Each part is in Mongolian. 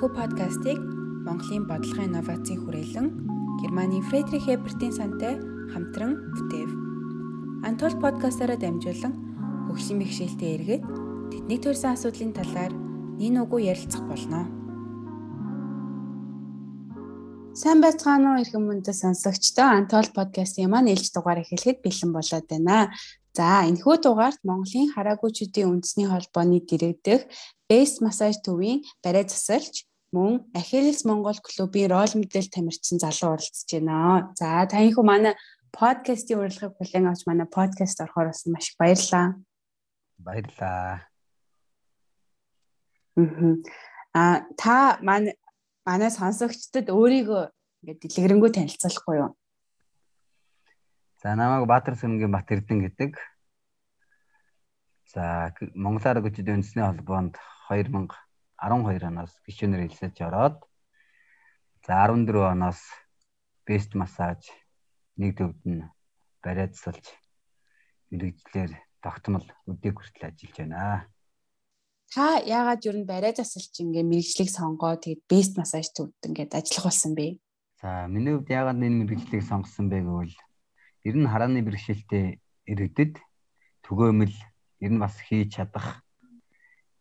Энэхүү подкастыг Монголын бодлогын инновацийн хүрээлэн Германы Фредрих Эбертийн сантай хамтран бүтээв. Антол подкастаараа дамжуулан хөгжлийн бэхжилтэд эргээд тэдний төрсэн асуудлын талаар нин угуу ярилцах болно. Сайн байцгаана уу эрхэм мөндөд сонсогчдоо Антол подкастын маань ээлж дугаар эхлэхэд бэлэн болоод байна. За энэхүү дугаарт Монголын хараагуйчдын үндэсний холбооны дэргэдэх Best Massage төвийн барай засалж мөн Achilles Монгол клубын рол модель тамирчин залуу оролцож байна. За таньхүү манай подкастын урилгыг бүлээн авч манай подкаст орохоор бас маш их баярлалаа. Баярлалаа. Аа та манай манай сонсогчдод өөрийгөө ингээд дэлгэрэнгүй танилцуулахгүй юу? За намайг Баатар Сүнгийн Бат Эрдэн гэдэг. За Монголоор гүчид үндэсний холбоонд 2012 оноос гишүүнээр хэлсэж ороод за 14 оноос бест массаж нэг төвд нь бариадсалж мэрэгжлэр тогтмол өдөө хүртэл ажиллаж байна. Та яагаад юу н бариа засалж ингээ мэрэгжлийг сонгоо тэгээд бест массаж төвд ингээд ажиллах болсон бэ? За миний хувьд яагаад энэ мэрэгжлийг сонгосон бэ гэвэл ер нь харааны бэрхшээлтэй иргэдэд төгөөмөл ер нь бас хийж чадах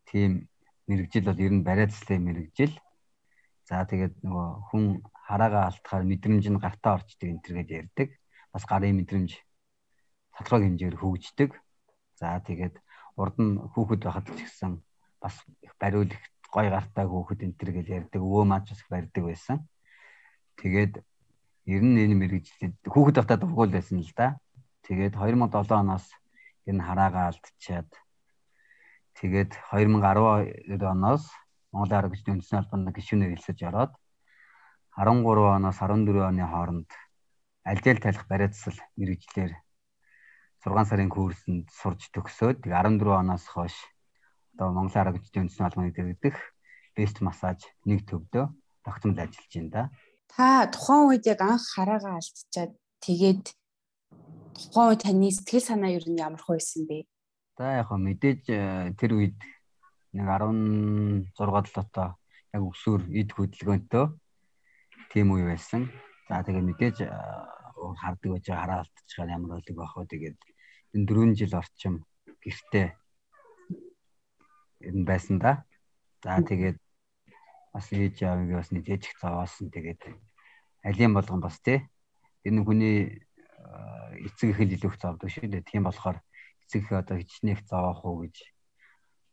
тийм мэрэгжил бол ер нь бариацлын мэрэгжил. За тэгээд нөгөө хүн хараагаа алтахаар мэдрэмж нь гартаа орчдөг энэ төргээд ярьдаг. Бас гарын мэдрэмж тодорхой хэмжээр хөгждөг. За тэгээд урд нь хүүхэд байхад ч гэсэн бас их бариул их гой гартаа хүүхэд энэ төргээд ярьдаг. Өвөө маань ч бас барьдаг байсан. Тэгээд ер нь энэ мэрэгжлэд хүүхэд байхдаа дургуул байсан л да. Тэгээд 2007 оноос энэ хараагаа алдчихад Тэгээд 2012 оноос Монголын арга гүйцэтгэлийн үндэсний албанд гишүүнээр хэлсэж ороод 13 оноос 14 оны хооронд альжаал талих бариадсал мэрэгжлэр 6 сарын курсэнд сурж төгсөөд 14 оноос хойш одоо Монголын арга гүйцэтгэлийн үндэсний албаны дэргэдэх бест массаж нэг төвдөө тогтмол ажиллаж байна да. Та тухайн үед яг анх хараагаа алдчихад тэгээд тухайн үед таны сэтгэл санаа юу нь ямар хөөсөн бэ? За яг хөө мэдээж э, тэр үед нэг 16 долоотоо яг өсвөр эд хөдөлгөөнтөө тийм үе байсан. За тэгээ мэдээж э, хардаг байж хараа алдчихаар ямар болог байх вэ тэгээд энэ 4 жил орчим гэртээ энэ байсан да. За тэгээд бас ээж аавыг бас нэг ээж их зовоосон тэгээд алийн болгон бас тий энэ хүний э, эцэг их илүү их зовдөг шүү дээ. Тийм болохоор эцэг одоо хичнээх зовоох уу гэж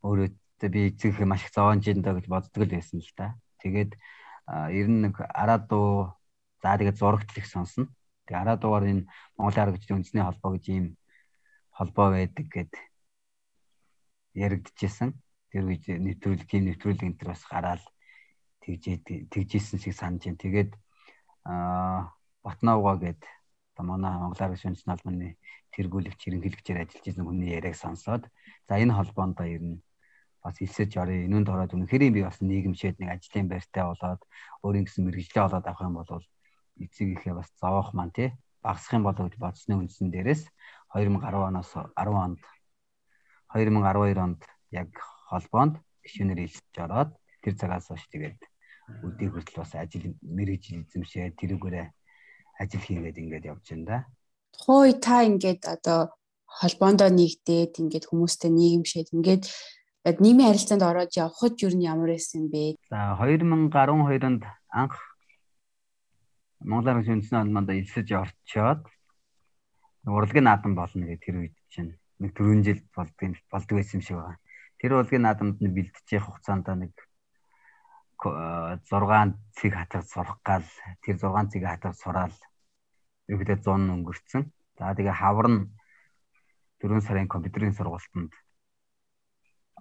өөрөө би эцэг маш их зовоон жин даа гэж боддог л байсан л та. Тэгээд ер нь нэг араа дуу за тэгээд зурагт л их сонсно. Тэгээд араа дуугаар энэ арга гүйцэтгэлийн үндэсний холбоо гэж ийм холбоо байдаг гэд яригдчихсэн. Тэр үед нэвтрүүлэг тийм нэвтрүүлэг энэ төр бас гараад тэгжээ тэгжсэн шиг санаж байна. Тэгээд аа Батнауга гэд одоо манай Монгол арга гүйцэтгэлийн албаны тэргүүлэгч ерөнхийлөгчээр ажиллаж байсан хүний яриаг сонсоод за энэ холбоонд ер нь бас хэлсэж орё. Энүүнд ороод үнэхээр би бас нийгэмшээд нэг ажлын байртай болоод өөрийн гэсэн мэрэгжлээ олоод авах юм бол эцэг ихээ бас зовоох маань тий багасах юм болоо гэж бодсны үндсэн дээрээс 2010 оноос 10 онд 2012 онд яг холбоонд гишүүнээр хэлсэж ороод тэр цагаас хойш тэгээд өдөө хүртэл бас ажил мэрэгжил эзэмшээ тэрүүгээрээ ажил хийгээд ингээд явж байна да тухай та ингээд одоо холбоондоо нэгдээд ингээд хүмүүстэй нийгэмшээд ингээд нийгмийн харилцаанд ороод явхад юу нь ямар байсан бэ? За 2012 онд анх Монголын үндэсний албанд элсэж орчоод урлагийн наадам болно гэдэг тэр үед чинь нэг 4 жил болдгийн болдгоо байсан юм шиг байна. Тэр урлагийн наадамд нь бэлтжих хугацаанд нэг 6 цэг хатаг сурах гал тэр 6 цэг хатаг сураал ерөөдөө 100 өнгөрцөн. За тэгээ хавар нь 4 сарын компьютерийн сургалтанд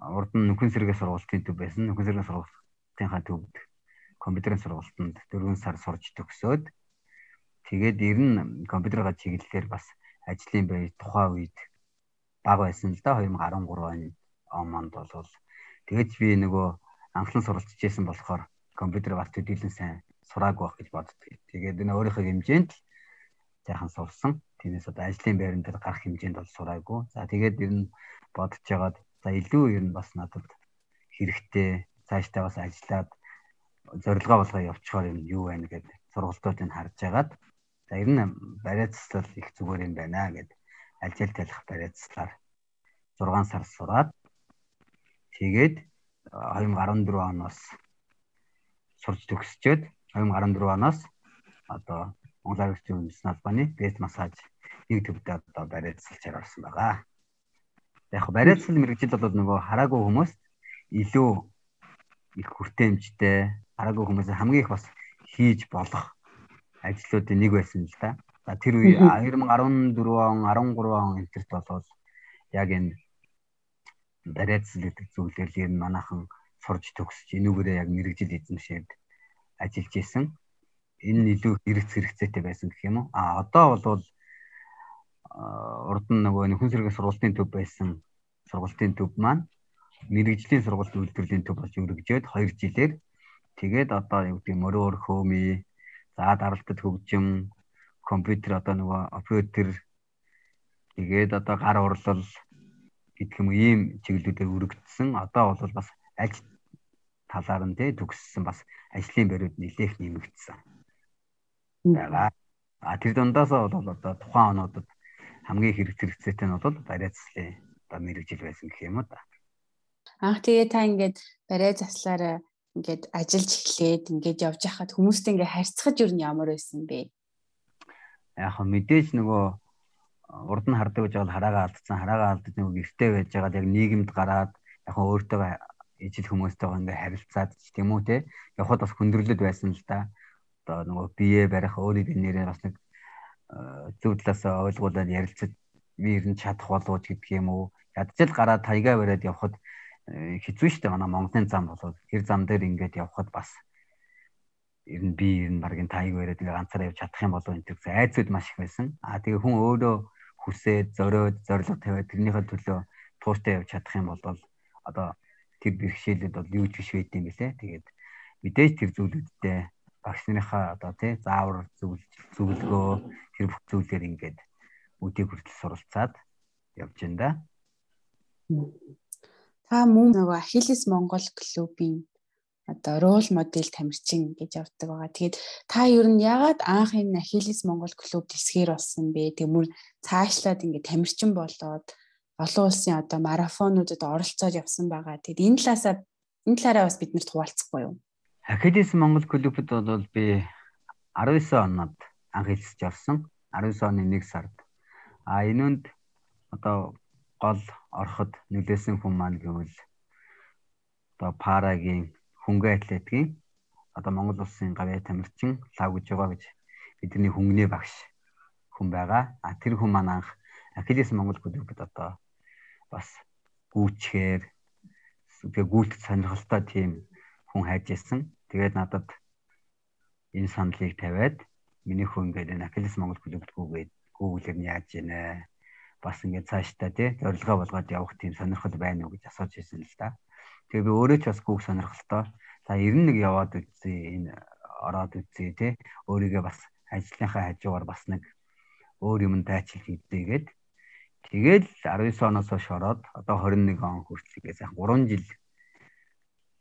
урд нь нөхөн сэргээ сургалтын төв байсан. Нөхөн сэргээ сургалтынхаа төвд компьютерийн сургалтанд 4 сар сурж төгсөөд тэгээд ер нь компьютерга чиглэлээр бас ажлын бай тухайн үед баг байсан л да 2013 онд бол тэгээд би нөгөө анхлан суралцж байсан болохоор компьютер бас төдийлөн сайн сураагүй байх гэж боддог. Тэгээд энэ өөрийнхөө хэмжээнд л жаахан сурсан. Тиймээс одоо ажлын байран дээр гарах хэмжээнд бол сураагүй. За тэгээд ер нь бодож жагаад за илүү ер нь бас надад хэрэгтэй цаашдаа бас ажиллаад зорилгоо болгоо явуулчихаар юм юу байна гэд сургалтуудыг харж агаад за ер нь бариацлал их зүгээр юм байна гэд ажил талах бариацлаар 6 сар сураад тэгээд 2014 оноос сурч төгсчөөд 2014 оноос одоо Монгол Аргын үндэсний албаны бэс массаж нэг төвдөө одоо бариацлалчаар орсон байгаа. Яг бариацлал мэрэгжил бол нөгөө хараагүй хүмүүс илүү их хүртээмжтэй хараагүй хүмүүс хамгийн их бас хийж болох ажлуудын нэг байсан л да. За тэр үе 2014 он 13 он энтерт болоод яг энэ бариацлал гэдэг зүйлээр л нь манайхан сурж төгсөж энүүгээрээ яг мэрэгжил эзэмшээд ажиллаж исэн. Энэ илүү хэрэгц хэрэгцээтэй байсан гэх юм уу? А одоо бол урд нь нөгөө хүн сэргийн сургалтын төв байсан сургалтын төв маань мэрэгжлийн сургалт үйлдвэрлэлийн төв болж өргөжөөд 2 жилээр тэгээд одоо юу гэдэг мөрөөр хөөми за даралтад хөгжим компьютер одоо нөгөө оператор тэгээд одоо гар урлал гэдэг юм ийм чиглэлүүдээр өргөдсөн одоо бол бас аль талаар нь тэ төгссөн бас ажлын бариуд нэлээх нэмэгдсэн байгаа. А тэр дундаасаа бол одоо тухайн онуудад хамгийн хэрэг хэрэгцээтэй нь бол бариа заслын одоо мэрэгжил байсан гэх юм уу да. Анх тэгээ та ингээд бариа заслаараа ингээд ажиллаж эхлээд ингээд явж хахад хүмүүстэй ингээд харьцахад юу нь ямар байсан бэ? Яг мэдээж нөгөө урд нь хардаг гэж бол хараагаа алдсан хараагаа алдаж нөгөө гэртээ байж байгаа яг нийгэмд гараад яг өөртөө ижил хүмүүстэйгээ ингээ харилцаад ч тийм үү те явхад бас хүндрэлэд байсан л да. Одоо нөгөө бие барих өөрийн нэрээ бас нэг зөв талаас ойлгуулад ярилцаж би ер нь чадах болов ч гэдг юм уу. Ядчил гараад тайгаа бариад явхад хэцүү шттэ манай Монголын зам болоод тэр зам дээр ингээд явхад бас ер нь би ер нь багын тайг бариад ингээ ганцаараа явж чадах юм болов энэ гэсэн айцуд маш их байсан. А тэгээ хүн өөрөө хүсээд зориод зориг тавиад тэрнийхээ төлөө тууштай явж чадах юм бол одоо тэр бэрхшээлүүд бол юу ч биш байт юм билэ. Тэгээд мэдээж тэр зүйлүүдтэй багш нарынхаа одоо тий заавар зөвлөгөө тэр бүх зүйлээр ингээд үдийг хүртэл суралцаад явж байна да. Та мөн нөгөө Ахилес Монгол клубын одоо рол модель тамирчин гэж явдаг байгаа. Тэгээд та ер нь яагаад анх энэ Ахилес Монгол клуб дэсгээр болсон бэ? Тэгмүр цаашлаад ингээд тамирчин болоод олон улсын одоо марафонуудад оролцоод явсан байгаа. Тэгэд энэ талаасаа энэ талаараа бас биднэрт хуваалцахгүй юу? Ахилес Монгол клубуд бол би 19 онод анх хэлсэж орсон. 19 оны 1 сард. А энэнд одоо гол ороход нөлөөсөн хүн маань гэвэл одоо парагийн хөнгө атлетикийн одоо Монгол улсын гавьяа тамирчин лав гэж байгаа гэж бидний хөнгөнөө багш хүн байгаа. А тэр хүн маань анх Ахилес Монгол клубуд одоо бас гүүчхээр тэгээ гүйлт сонирхолтой тийм хүн хайж ирсэн. Тэгээд надад энэ саналыг тавиад миний хүн ингээд энэ Ахилес Монгол клубуд гүгээд гүүглэр нь яаж ийнэ бас ингээд цаашдаа тий зорилгоо болгоод явах тийм сонирхол байна уу гэж асууж ирсэн л да. Тэгээ би өөрөө ч бас гүүг сонирхолтой. За 91 яваад үзье энэ ороод үзье те. Өөрийгөө бас ажлынхаа хажуугаар бас нэг өөр юм дайчилж үзьегээд тэгэл 19 оноос хойш ороод одоо 21 он хүртэлгээс яг 3 жил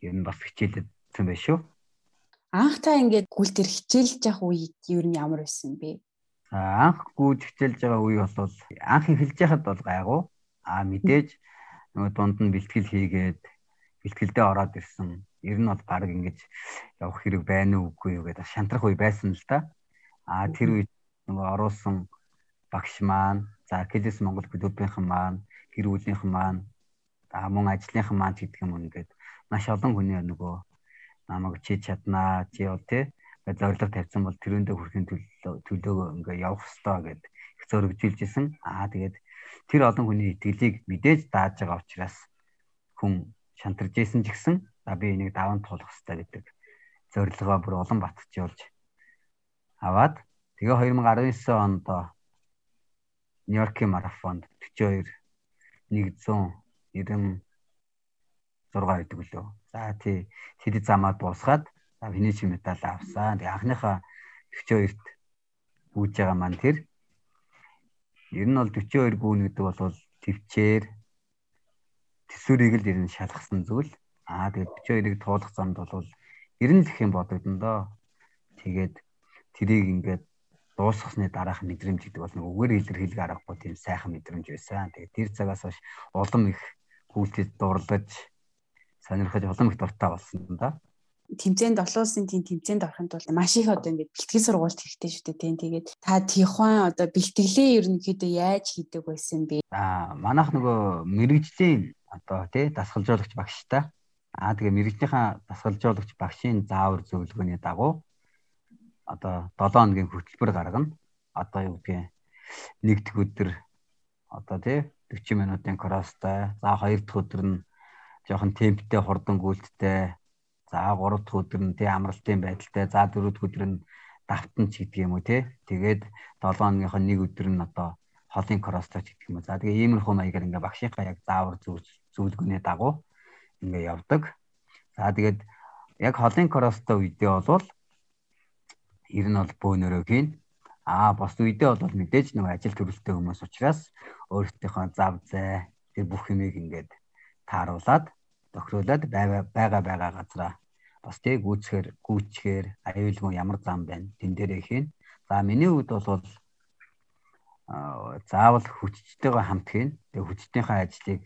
ер нь бас хичээлсэн байх шүү. Анх та ингээд гүйлтэр хичээлж явах үед ер нь ямар байсан бэ? Анх гүйж хичээлж байгаа үе бол анх эхэлж байхад бол гайгүй. А мэдээж нөгөө дунд нь бэлтгэл хийгээд бэлтгэлдээ ороод ирсэн. Ер нь бол баг ингэж явах хэрэг байна уу үгүй юу гэдэг шантрах үе байсан л да. А тэр үед нөгөө оруулсан багш маань, за Акилес Монгол клубийнхан маань, гэр бүлийнхэн маань, за мөн ажлынхан маань гэдэг юм ингээд маш олон хүний нөгөө намайг чи чаднаа, чи бол тий зорилго тавьсан бол тэрөндөө хүрэхин төлөөгөө ингээ явах хэрэгтэй гэд их зөрөгжилж исэн. Аа тэгээд тэр олон хүний итгэлийг мэдээж дааж байгаа учраас хүн шантарж исэн ч гэсэн за би энийг даван туулах хэрэгтэй гэдэг зорилгоо бүр улам батжуулж аваад тэгээ 2019 онд Нью-Йоркийн марафонд 42 196 байдаг лөө. За тий тэд замаад дуусгаад финиш медаль авсан. Тэгээ анхныхаа 42-т бүүж байгаа маань тэр ер нь бол 42 гүүн гэдэг бол төвчээр төсвөрийг л ер нь шалгасан зүйл. Аа тэгээд 42-ыг туулах замд бол ер нь л их юм бодогдсон доо. Тэгээд тэрийг ингээд дуусгасны дараах мэдрэмж гэдэг бол нэг үгээр илэрхийлэх аргагүй тийм сайхан мэдрэмж байсан. Тэгээд тэр цагаас хойш улам их хүүлтэд дурлаж сонирхож улам их дуртай болсон да. Тэмцээнд олон улсын тийм тэмцээнд орохын тулд маш их одоо ингээд бэлтгэл сургуульд хэрэгтэй шүү дээ тийм. Тэгээд та тихуан одоо бэлтгэлээ ерөнхийдөө яаж хийдэг байсан бэ? Аа манайх нөгөө мэрэгжлийн одоо тий дасгалжуулагч багштай. Аа тэгээ мэрэгжлийнхаа дасгалжуулагч багшийн заавар зөвлөгөөний дагуу одоо 7 хоногийн хөтөлбөр гаргана. Одоо юу гэдгийг нэг дэх өдөр одоо тий 40 минутын кросстай. За хоёр дахь өдөр нь жоохон темптэй хурдан гүйлттэй. За гурав дахь өдөр нь тий амралтын байдалтай. За дөрөв дэх өдөр нь давтан ч гэдэг юм уу тий. Тэгээд 7 хоногийнхоо нэг өдөр нь одоо холын кросстой ч гэдэг юм уу. За тэгээ иймэрхүү маягаар ингээ багшийнхаа яг заавар зөвлөгөөний дагуу ингээ явдаг. За тэгээд яг холын кросстой үедээ болвол ер нь бол бөөнөрөө хийн. Аа бос үедээ бол мэдээж нэг ажил төрөлтэй хүмүүс учраас өөрсдийнхөө зав зай тэр бүх юмыг ингээд тааруулаад тохируулаад байгаа байгаа газараа бас тэг гүйцхээр гүйчгээр аюулгүй ямар зам байна тэн дээрээ хийн. За миний хувьд бол заавал хүчтэйгээ хамт хийн. Тэгээ хүчтийнхээ ажлыг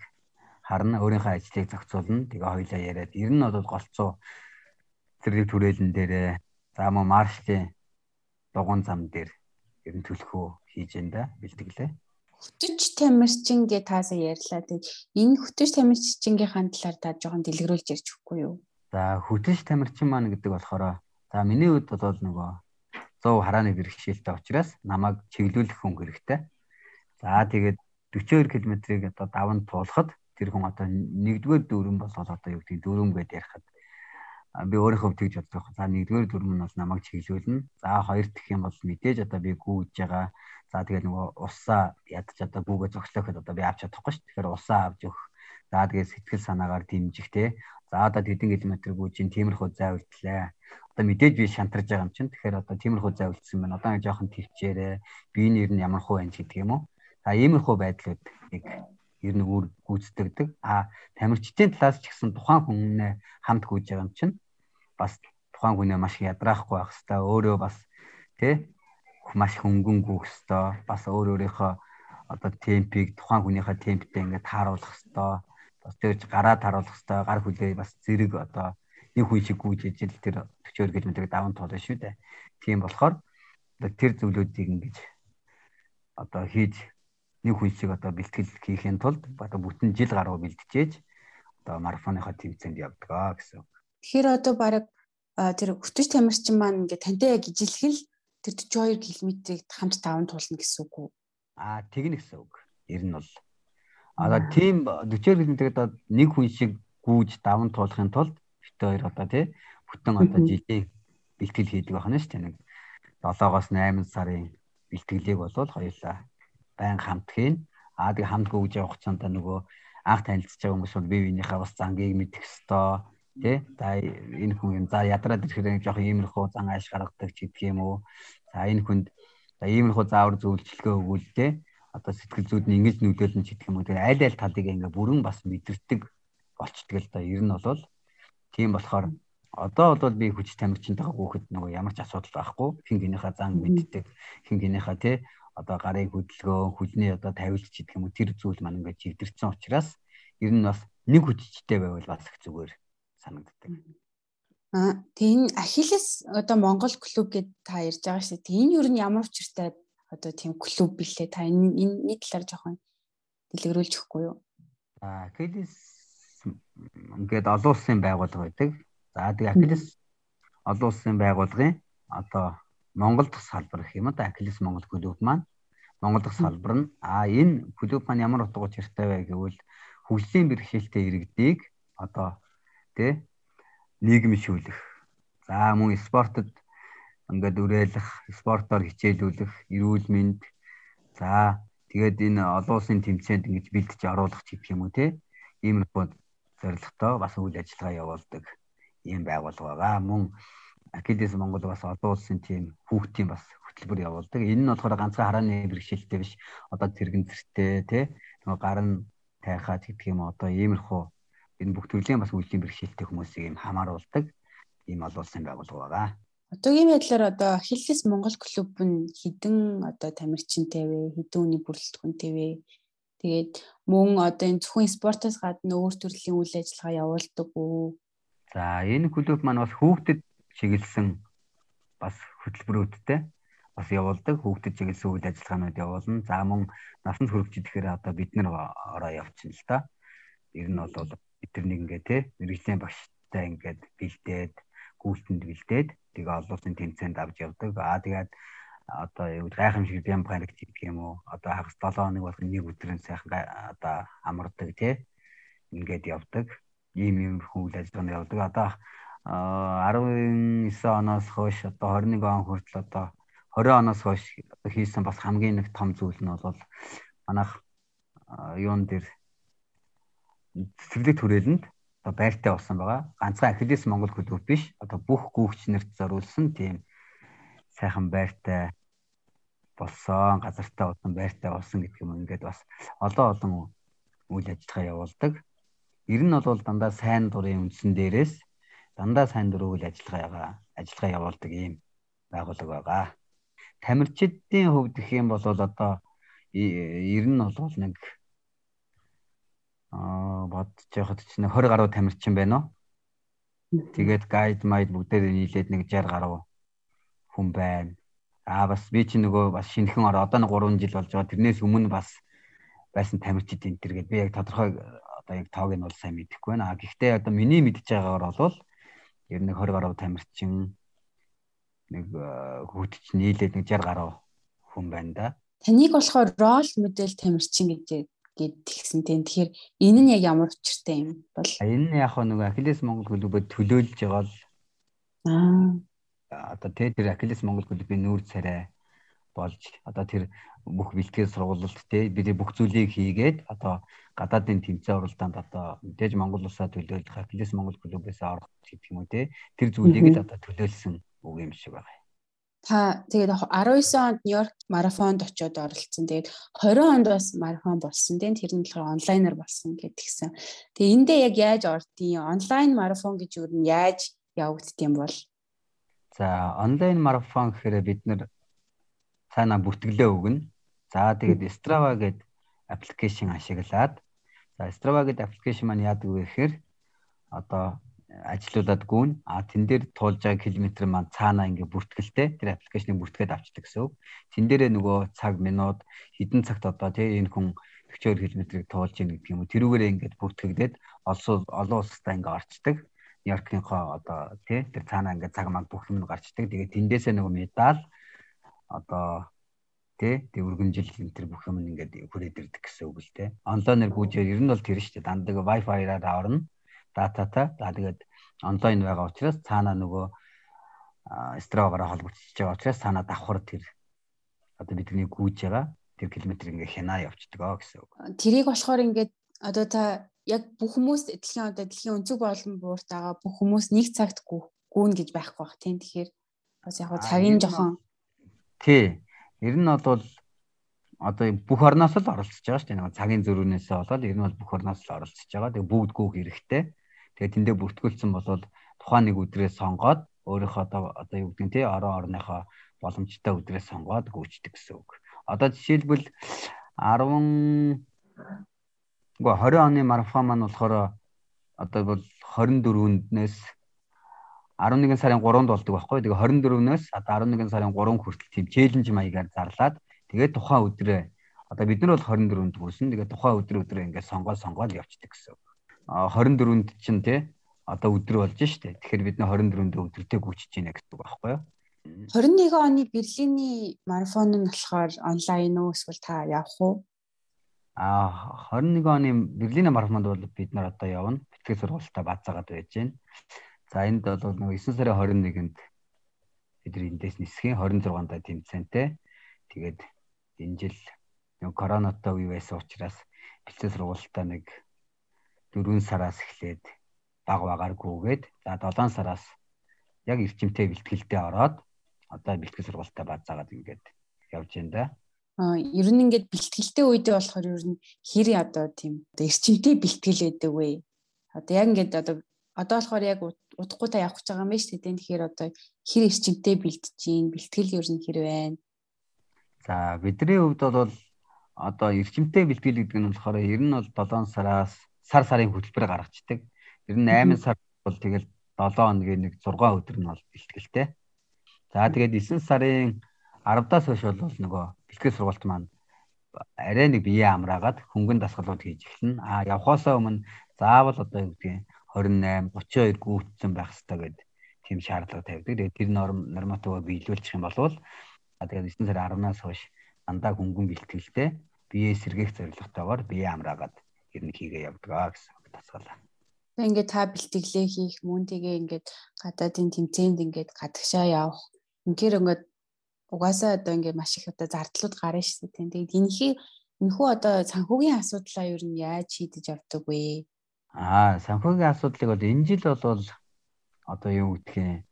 харна, өөрийнхөө ажлыг зохицуулна. Тэгээ хоёлаа яриад ер нь бол голцоо зэрэг түрээлэн дээрээ За мөн маршлын дугуун зам дээр ер нь төлхөө хийж энэ да бэлтгэлээ. Хөтөч тамирчин гэ таасаа ярьлаа. Тэг энэ хөтөч тамирчингийнхаа талаар та жоохон дэлгэрүүлж ярьж өгөхгүй юу? За хөтөч тамирчин маань гэдэг болохоор за миний хувьд бол нөгөө 100 харааны бэрхшээлтэй учраас намайг чиглүүлэх хүн хэрэгтэй. За тэгээд 42 км-ийг одоо даван туулахад тэр хүн одоо нэгдүгээр дүүрэн бол одоо юу гэдэг дүүрэн гэдээ ярихад би өөрийнхөө тэгж боддог. За нэгдүгээр дүрм нь бол намайг чиглүүлнэ. За хоёр дахь юм бол мэдээж одоо би гүйж байгаа. За тэгээд нөгөө усаа ядч одоо гүүгээ зогслоход одоо би авч чадахгүй шүү. Тэгэхээр усаа авч өгөх. За тэгээд сэтгэл санаагаар дэмжих те. За одоо хэдэн километр гүйжин тиймэрхүү зай үлдлээ. Одоо мэдээж би шантарж байгаа юм чинь. Тэгэхээр одоо тиймэрхүү зай үлдсэн байна. Одоо жоохон төвчээрээ биеийн нэр нь ямар хуу байна гэдэг юм уу. За иймэрхүү байдлууд нэг ер нь өөр гүйцэтгэдэг. А тамирчдын талаас ч гэсэн тухайн хүннээ хамт гүйж байгаа юм чинь бас тухайн хүнээ маш ядраахгүй байх хэвээр өөрөө бас тий маш хөнгөн гүөх хэвээр бас өөр өөрийнхөө одоо темпийг тухайн хүнийхээ темптэй ингээд тааруулах хэвээр бас тэрж гараа тааруулах хэвээр гар хүлээ бас зэрэг одоо нэг хүн шиг гүйж ижил тэр 40 км-ийг даван туулна шүү дээ. Тийм болохоор тэр зүйлүүдийг ингэж одоо хийж нэг хүн шиг одоо бэлтгэл хийхин тулд одоо бүтэн жил гаруй бэлтжээж одоо марафоныхоо тэмцээнд явдаг гэсэн. Тэгэхээр одоо баг тэр хөтөч тамирчин маань ингээ тантай яг ижилхэл тэр 42 км-ийг хамт таван туулна гэсэн үг үү? Аа тэгнэ гэсэн үг. Ер нь бол одоо тийм 40 км-ийг одоо нэг хүн шиг гүйж даван туулахын тулд бит хоёр одоо тий бүтэн одоо жилийн бэлтгэл хийдэг байна шүү дээ. Нэг 7-оос 8 сарын бэлтгэлийг бол хоёулаа байн хамт хийн. Аа тэг хамт гүйж явах цаанда нөгөө анх танилцж байгаа хүмүүс бол бие биенийхээ бас зангийг мэдэх ёстой тий. За энэ хүн юм. За ядраад ирэхээр жоох иймэрхүү зан ааш гаргадаг ч гэдг юм уу? За энэ хүнд за иймэрхүү заавар зөвлөлтгөө өгвөл тий. Одоо сэтгэл зүйд нь ингэж нөлөөлнө ч гэдэг юм уу? Тэгээ аль аль талыг ингээ бүрэн бас мэдэрдэг болчдөг л да ер нь бол. Тийм болохоор одоо бол би хүч тамирчинтайгаа гүөхд нөгөө ямар ч асуудал байхгүй. Хин гинийхээ зан мэддэг хин гинийхээ тий одоо гарын хөдөлгөөн хүлний одоо тавилт ч гэдэг юм уу тэр зүйл маань ингээ чигдэрсэн учраас ер нь бас нэг хүчтэй байвал бас их зүгээр санагддаг. Аа энэ Ахиллес одоо Монгол клуб гэд та ярьж байгаа шүү дээ. Энэ юу нь ямар учиртай одоо тийм клуб билээ та энэ энэ талаар жоохон дэлгэрүүлж өгөхгүй юу? Аа Ахиллес ингээд олон улсын байгууллага байдаг. За тэгээ Ахиллес олон улсын байгууллагын одоо Монгол дахь салбар гэх юм да Ахиллес Монгол клуб маань Монгол дахь салбар нь а энэ клуб маань ямар утга учиртай вэ гэвэл хөгжлийн бэрхшээлтэй иргэдийг одоо тий нийгэмшүүлэх. За мөн спортод ингээд үрээлэх, спортоор хичээлүүлэх, эрүүл мэнд. За тэгээд энэ олон улсын тэмцээнд ингэж бэлдэж оруулах ч гэх юм уу тий. Иймэрхүү зорилготой бас үйл ажиллагаа явуулдаг ийм байгууллага байгаа. Мөн Акидес Монгол бас олон улсын тийм хүүхдийн бас хөтөлбөр явуулдаг. Энэ нь болохоор ганцхан харааны бэрхшээлтэй биш. Одоо тэрэгэн зэртэй тий нөгөө гар нь тайхаад гэдэг юм одоо иймэрхүү энэ бүх төрлийн бас үеийн бэрхшээлтэй хүмүүсийг юм хамааруулдаг ийм олон улсын байгууллага байгаа. Одоогийн байдлаар одоо Хиллес Монгол клуб нь хідэн одоо тамирчинтэй вэ? Хідэн үний бүрэлдэхүүнтэй вэ? Тэгээд мөн одоо энэ зөвхөн спортоос гадна өөр төрлийн үйл ажиллагаа явуулдаг уу? За энэ клуб маань бас хүүхдэд чиглэсэн бас хөтөлбөрүүдтэй бас явуулдаг. Хүүхдэд чиглэсэн үйл ажиллагаанууд явуулна. За мөн насанд хүрэгч ихээр одоо бид нар ороо явчихна л та. Ер нь бол бид нар нэг ингээ те мэрэгжлийн багштай ингээд бэлдээд гүйлтэнд бэлдээд тэгээ олон улсын тэмцээнд авч явдаг. Аа тэгээд одоо юу гайхамшиг бям гарагт гэдэг юм уу? Одоо хагас 7 хоног болох нэг өдрийн сайхан одоо амардаг тий. Ингээд явдаг. Ийм юм хүл ажиллагаанд явдаг. Одоо 19 оноос хойш одоо 21 он хүртэл одоо 20 оноос хойш хийсэн бас хамгийн нэг том зүйл нь бол манайх юун дээр цэцэрлэг төрөлөнд одоо байртай болсон байгаа. Ганцхан Ахилес Монгол клуб биш. Одоо бүх гүүгч нарт зориулсан тийм сайхан байртай болсон, газартаа болсон, байртай болсон гэдэг юм ингээд бас олон олон үйл ажиллагаа явуулдаг. Ер нь бол дандаа сайн дурын үндсэн дээрээс дандаа сайн дур үйл ажиллагаагаа ажиллагаа явуулдаг ийм байгууллага байгаа. Тамирчидын хувьд гэх юм бол одоо ер нь бол нэг аа бодож яхад чинь 20 гаруй тамирчин байна уу? Тэгээд гайд майд бүгдээр нийлээд нэг 60 гаруй хүн байна. Аа бас би чи нөгөө бас шинэхэн ороо одоо нэг 3 жил болж байгаа. Тэрнээс өмнө бас байсан тамирчид энэ төр гээд би яг тодорхой одоо яг тоог нь бол сайн мэдэхгүй байна. А гэхдээ одоо миний мэдж байгаагаар бол ер нь 20 гаруй тамирчин нэг хүүхдч нийлээд нэг 60 гаруй хүн байна да. Таныг болохоор рол модель тамирчин гэж гэдгийгсэн тийм. Тэгэхээр энэ нь яг ямар учиртай юм бол? Энэ нь яг нэг Ахилес Монгол клубөд төлөөлж байгаа л аа одоо тэ тэр Акилес Монгол клубын нүүр царай болж одоо тэр бүх бэлтгэл сургуулилт тэ бид бүх зүйлийг хийгээд одоо гадаадын тэмцээн уралдаанд одоо мэдээж Монгол улсаа төлөөлөх Акилес Монгол клубээс орох гэдэг юм уу тэ тэр зүйлийг л одоо төлөөлсөн үг юм шиг байгаа. Та тэгээд 19 онд Нью-Йорк марафонд очиод оролцсон. Тэгээд 20 онд бас марафон болсон. Тэгээд тэр нь болохоор онлайнаар болсон гэдгийгсэн. Тэгээд эндээ яг яаж ордیں۔ Онлайн марафон гэж юу нь яаж явагддсан бол За онлайн марафон гэхээр бид нэр цаана бүртгэлээ өгнө. За тэгээд Strava гэдэг аппликейшн ашиглаад за Strava гэдэг аппликейшн маань яадаг вэ гэхээр одоо ажилуулад гүн а тэн дээр туулж байгаа километр маань цаана ингээ бүртгэлтэй тэр аппликейшнийг бүртгээд авчдаг гэсэн. Тэн дээрээ нөгөө цаг минут хэдэн цагт одоо тий энэ хүн 40 км-ийг туулж ийн гэдэг юм уу. Тэрүүгээрээ ингээд бүртгэгдээд олон олон улстай ингээ орчдөг. Нью-Йоркийнхоо одоо тий тэр цаанаа ингээд цаг маг бүх юм гарчдаг. Тэгээд тэндээсээ нөгөө медаль одоо тий тэг өргөнжил энэ тэр бүх юм ингээд хүрээд ирдэг гэсэн үг л тий. Онлайнаар гүйжээр ер нь бол тэр шүү дээ. Дандаг Wi-Fi-аар орно. Дататай. За тэгээд онлайн байгаа учраас цаанаа нөгөө строгоор холбогдчихж байгаа учраас цаанаа давхар тэр одоо бидний гүйж байгаа тэр километр ингээ хянаа явцдаг аа гэсэн үг. Тэрийг болохоор ингээд одоо та яг бүх хүмүүс дэлхийн одоо дэлхийн өнцөг болон буурт байгаа бүх хүмүүс нэг цагт гүүн гэж байхгүй бах тийм тэгэхээр бас яг цагийн жохон тий ер нь бол одоо бүх орноос л оролцож байгаа шүү дээ. Нэг цагийн зөрүүнээсээ болоод ер нь бол бүх орноос л оролцож байгаа. Тэгээ бүгд гүүх хэрэгтэй. Тэгээ тэндээ бүртгүүлсэн бол тухайн нэг өдрээ сонгоод өөрийнхөө одоо одоо юу гэдэг нь тий орон орныхоо боломжтой өдрээ сонгоод гүйчдэг гэсэн үг. Одоо жишээлбэл 10 Уу 20 оны марафон маань болохоор одоо бол 24-нээс 11 сарын 3-нд болдог байхгүй. Тэгээ 24-нээс одоо 11 сарын 3 хүртэл тийм челленж маягаар зарлаад тэгээд тухайн өдрөө одоо бид нар бол 24-нд хүрсэн. Тэгээд тухайн өдөр өдрөө ингээд сонгоод сонгоод явцдаг гэсэн. А 24-нд чинь тий одоо өдөр болж штэ. Тэгэхээр бид нар 24-нд өдөртэй гүйчиж байна гэсэн үг байхгүй юу? 21 оны Берлиний марафон нь болохоор онлайн уу эсвэл та явах уу? А 21 оны Берлин марафонд бол бид нар одоо явна. Бэлтгэл сургалтаа бацаагаад байж байна. За энд бол нэг 9 сарын 21-нд бид нар эндээс нисхийн 26-нд тэмцээнтэй. Тэгээд энэ жил нэг коронатой үе байсан учраас бэлтгэл сургалтаа нэг 4 сараас эхлээд баг багаар гүгээд за 7 сараас яг эрчимтэй бэлтгэлдээ ороод одоо бэлтгэл сургалтаа бацаагаад ингээд явж байна да ер нь ингээд бэлтгэлтэй үедээ болохоор ер нь хэр одоо тийм эрчимтэй бэлтгэл байдаг вэ? Одоо яг ингээд одоо одоо болохоор яг удахгүй та явах гэж байгаа юм шүү дээ. Тэгэхээр одоо хэр эрчимтэй бэлтэж гин бэлтгэл ер нь хэр байна? За бидний хувьд бол одоо эрчимтэй бэлтгэл гэдэг нь болохоор ер нь бол 7 сараас сар сарын хөтөлбөр гаргацдаг. Ер нь 8 сар бол тэгэл 7 хоногийн нэг 6 өдөр нь бол бэлтгэлтэй. За тэгээд 9 сарын 10-аас хойш бол нөгөө бэлтгэл сургалт маань арай нэг бие амраагаад хөнгөн дасгалууд хийж эхэлнэ. А явхаасаа өмнө заавал одоо юу гэдгийг 28 32 гүйцэн байх хэрэгтэй гэдэг тийм шаардлага тавьдаг. Тэгээд тэр норм нормативаа биелүүлчих юм бол а тэгээд 9 сарын 10-наас хойш дандаа хөнгөн бэлтгэлтэй бие сэргээх зорилготойгоор бие амраагаад ер нь хийгээ явдаг гэсэн тасгалаа. Тэгээд ингээд та бэлтгэлээ хийх мөн тэгээ ингээд гадаадын тэмцээнд ингээд гадагшаа явах инхээр ингээд угаасаа одоо ингээд маш их одоо зардлууд гарна шүү дээ. Тэгээд энэхий энэхүү одоо санхүүгийн асуудлаа ер нь яаж шийдэж авдаг вэ? Аа, санхүүгийн асуудлыг бол энэ жил бол одоо юу гэх юм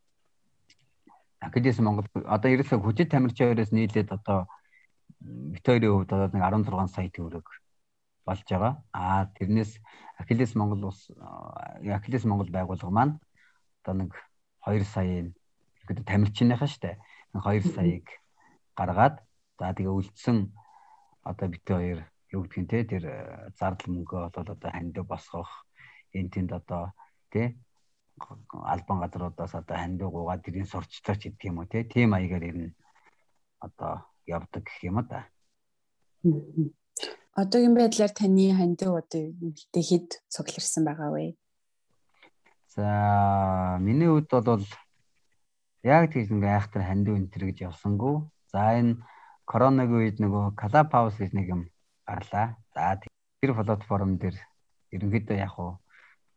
Академис Монгол одоо ерөөсөө хүчит тамирчаараас нийлээд одоо Викторийн хувьд одоо нэг 16 сая төгрөг болж байгаа. Аа тэрнээс Академис Монгол ус Академис Монгол байгууллага маань одоо нэг 2 саяын гэдэг тамирчныхаа штэ. 2 саяыг гаргаад за тэгээ үлдсэн одоо бит хоёр юу гэдгийг те тэр зардал мөнгөө бол одоо ханд босгох энэ тэнд одоо тий албан газруудаас одоо хандуугуугаа тэрийн сурчлагч гэдэг юм уу тий тийм маягаар ер нь одоо явдаг гэх юм да. Одоогийн байдлаар таны хандуу одоо үлдээ хэд цугларсан байгаа вэ? За миний хувьд бол яг тийж ингээ айхтар хандуу энэ төр гэж явсангүй. За энэ коронавигийн үед нөгөө Clubhouse гэж нэг юм гарлаа. За тэр платформ дээр ерөнхийдөө яг уу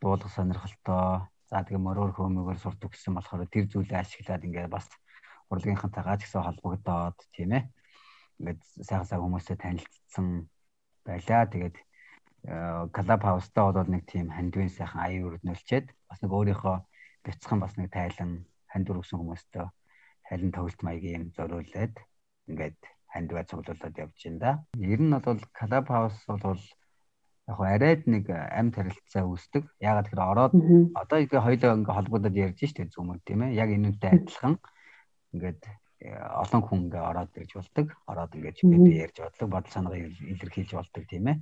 дуулах сонирхолтой. За тэгээ мөрөөр хөөмөгөр сурдаг гэсэн болохоор тэр зүйлээ ашиглаад ингээд бас урлагийнхантайгаа ч гэсэн холбогдоод тийм ээ. Ингээд сайхан сайхан хүмүүстэй танилцсан байлаа. Тэгээд клуб хаустаа бол нэг тийм хандвын сайхан аян өрнөлчээд бас нэг өөрийнхөө бяцхан бас нэг тайлан хандвар өгсөн хүмүүстэй тайлан тоглолт маягийн юм зориулээд ингээд хандваа цуглуулад явж байна да. Ер нь бол клуб хаус бол яг арайд нэг амьд харилцаа үүсдэг. Ягаад гэхээр ороод одоо ингээ хоёлоо ингээ холбогдоод ярьж штэ зүмөр тийм ээ. Яг энүүтэй адилхан ингээд э, олон хүн ингээ ороод ирж болдог. Ороод ингээд бид ярьж болдог, бодол санаагаа илэрхийлж болдог тийм ээ.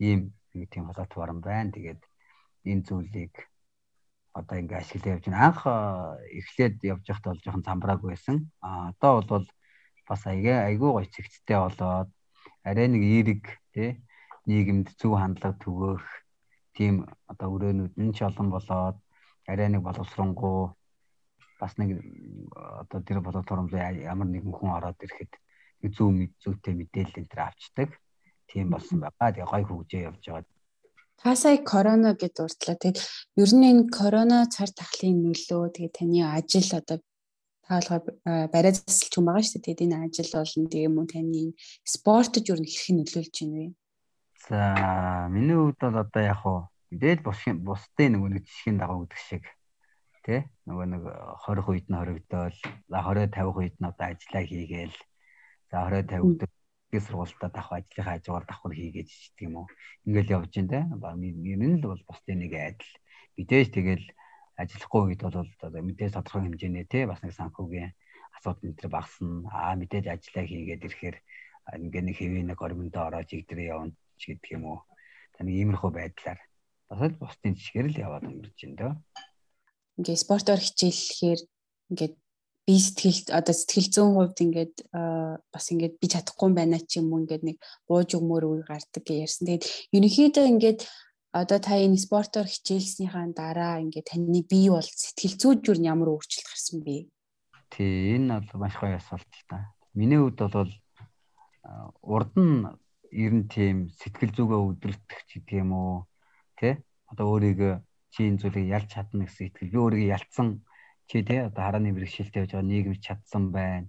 Ийм нэг тийм платформ байна. Тэгээд энэ зүйлийг одоо ингээ ашиглаж явж байна. Анх эхлээд явж байхдаа бол жоохон замбрааг байсан. А одоо бол бас айгаа айгүй гоё цэгцтэй болоод арай нэг эерэг тий нийгэмд зөв хандлага төгөөх тийм одоо өрөөнүүд нь ч олон болоод арай нэг боловсронгуу бас нэг одоо тэр платформ ямар нэгэн хүн ороод ирэхэд зөв зүйтэй мэдээлэл энэ төр авчдаг. Тийм болсон байгаа. Тэгээ гой хөгжөө явж байгаа. Та сая корона гэд дурдлаа. Тэгээд ер нь энэ корона цар тахлын нөлөө тэгээд таны ажил одоо та болохоор барай засалч хүн байгаа шүү дээ. Тэгээд энэ ажил болон тийм үү таны спортод ер нь хэрхэн нөлөөлж байна вэ? За миний хувьд бол одоо яг хуу мэдээж бусдын бусдын нөгөө нэг жишгийн дагуу гэдэг шиг тий? Нөгөө нэг 20 үед нь хоригдоол за 20 50 үед нь одоо ажиллаа хийгээл за 20 50 үед их сургуультаа давах ажлынхаа хажуугаар давхар хийгээд чийдэг юм уу? Ингээл явж байна те ер нь л бол бусдын нэг айдал мэдээж тэгэл ажиллахгүй үед бол одоо мэдээж тодорхой хэмжээний те бас нэг санхүүгийн асуудал энэ төр багасна. Аа мэдээж ажиллаа хийгээд ирэхээр ингээ нэг хэвээ нэгормондоо ороод игдрээ явна ч гэдэг юм уу. Таны иймэрхүү байдлаар бас л бусдын жишгээр л яваад өнгөрч байна дөө. Ингээ спортоор хичээллэхээр ингээд би сэтгэл одоо сэтгэл зүйн хувьд ингээд бас ингээд би чадахгүй юм байна ч юм уу ингээд нэг бууж өгмөр үе гардаг гэж ярьсан. Тэгээд ерөнхийдөө ингээд одоо та энэ спортоор хичээлснийхаа дараа ингээд таны бие бол сэтгэл зүйд юу ямар өөрчлөлт гарсан бэ? Тий, энэ бол маш гоё асуулт л та. Миний хувьд бол урд нь ер нь тийм сэтгэл зүгээ өдөртөх ч гэдэг юм уу тий одоо өөрийгөө чи энэ зүйлийг ялж чадна гэсэн итгэл би өөрийгөө ялцсан. Чи тий одоо харааны бэрхшээлтэй байж байгаа нийгэмд чадсан байна.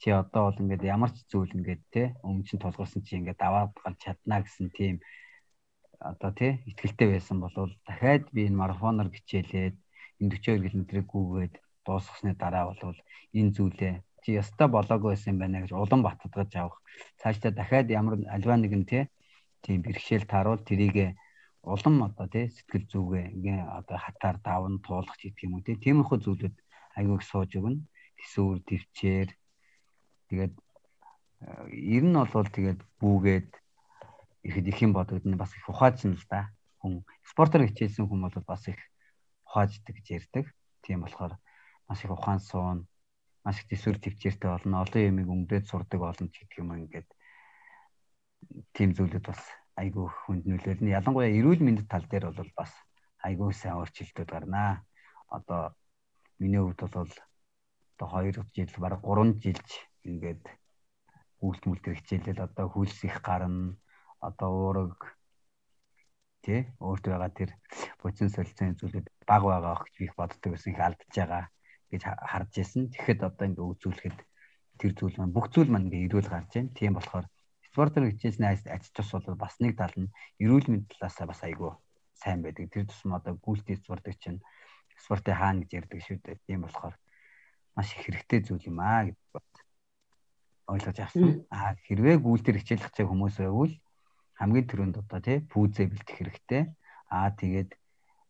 Чи одоо бол ингээд ямар ч зүйл ингээд тий өмнө чинь тулгарсан чи ингээд аваад галж чадна гэсэн тийм одоо тий итгэлтэй байсан бол дахиад би энэ марафоноор хичээлээд энэ 42 км-ийг гүгээд дуусгасны дараа бол энэ зүйлээ чи яста болоогүй байсан юм байна гэж улам баттгаж авах. Цаашдаа дахиад ямар альва нэгэн тий тийм бэрхшээл тааруул тэрийг улам одоо тий сэтгэл зүгээ ингээ одоо хатаар давн туулах гэдэг юм уу тий тиймэрхүү зүйлүүд айгүйг сууж өгнө. Тэсвэр төвчээр тэгээд ер нь бол тэгээд бүүгээд ихэд их юм бодогдно бас их ухаажна л да. Хүн спортоор хичээлсэн хүн бол бас их ухааждаг гэж ярьдаг. Тийм болохоор маш их ухаан суун, маш их төсвөр төвчээртэй болно. Олон юмыг өнгөрөөд сурдаг болно ч гэдэг юм ингээд тийм зүйлүүд бас айгүй хүнд нөлөөлнө. Ялангуяа эрүүл мэндийн тал дээр бол бас айгүй сайн өөрчлөлтүүд гарнаа. Одоо миний хувьд бол одоо 2 жил бараг 3 жилж ингээд үйлт мүлтэр хичээлэл одоо хөлс их гарна одоо уураг тий өөрт байгаа тэр буцин солилцооны зүйлүүд баг байгаа гэж би боддог гэсэн их алдаж байгаа гэж харж ирсэн. Тэгэхэд одоо ингээ үзүүлэхэд тэр зүйл маань бүх зүйл маань ингээ ирүүл гарч байна. Тийм болохоор спортоор хичээсэн ач тус бол бас нэг тал нь эрүүл мэндийн талаасаа бас айгүй сайн байдаг. Тэр тусам одоо гүйлтийн спортыг чинь спортын хаана гэж ярьдаг шүү дээ. Тийм болохоор маш их хэрэгтэй зүйл юм аа гэж бод ойлгож авсан. Аа хэрвээ гүйлтээр хичээлэх цаг хүмүүс байвал хамгийн түрүүнд одоо тий пүүзээ бэлтгэх хэрэгтэй. Аа тэгээд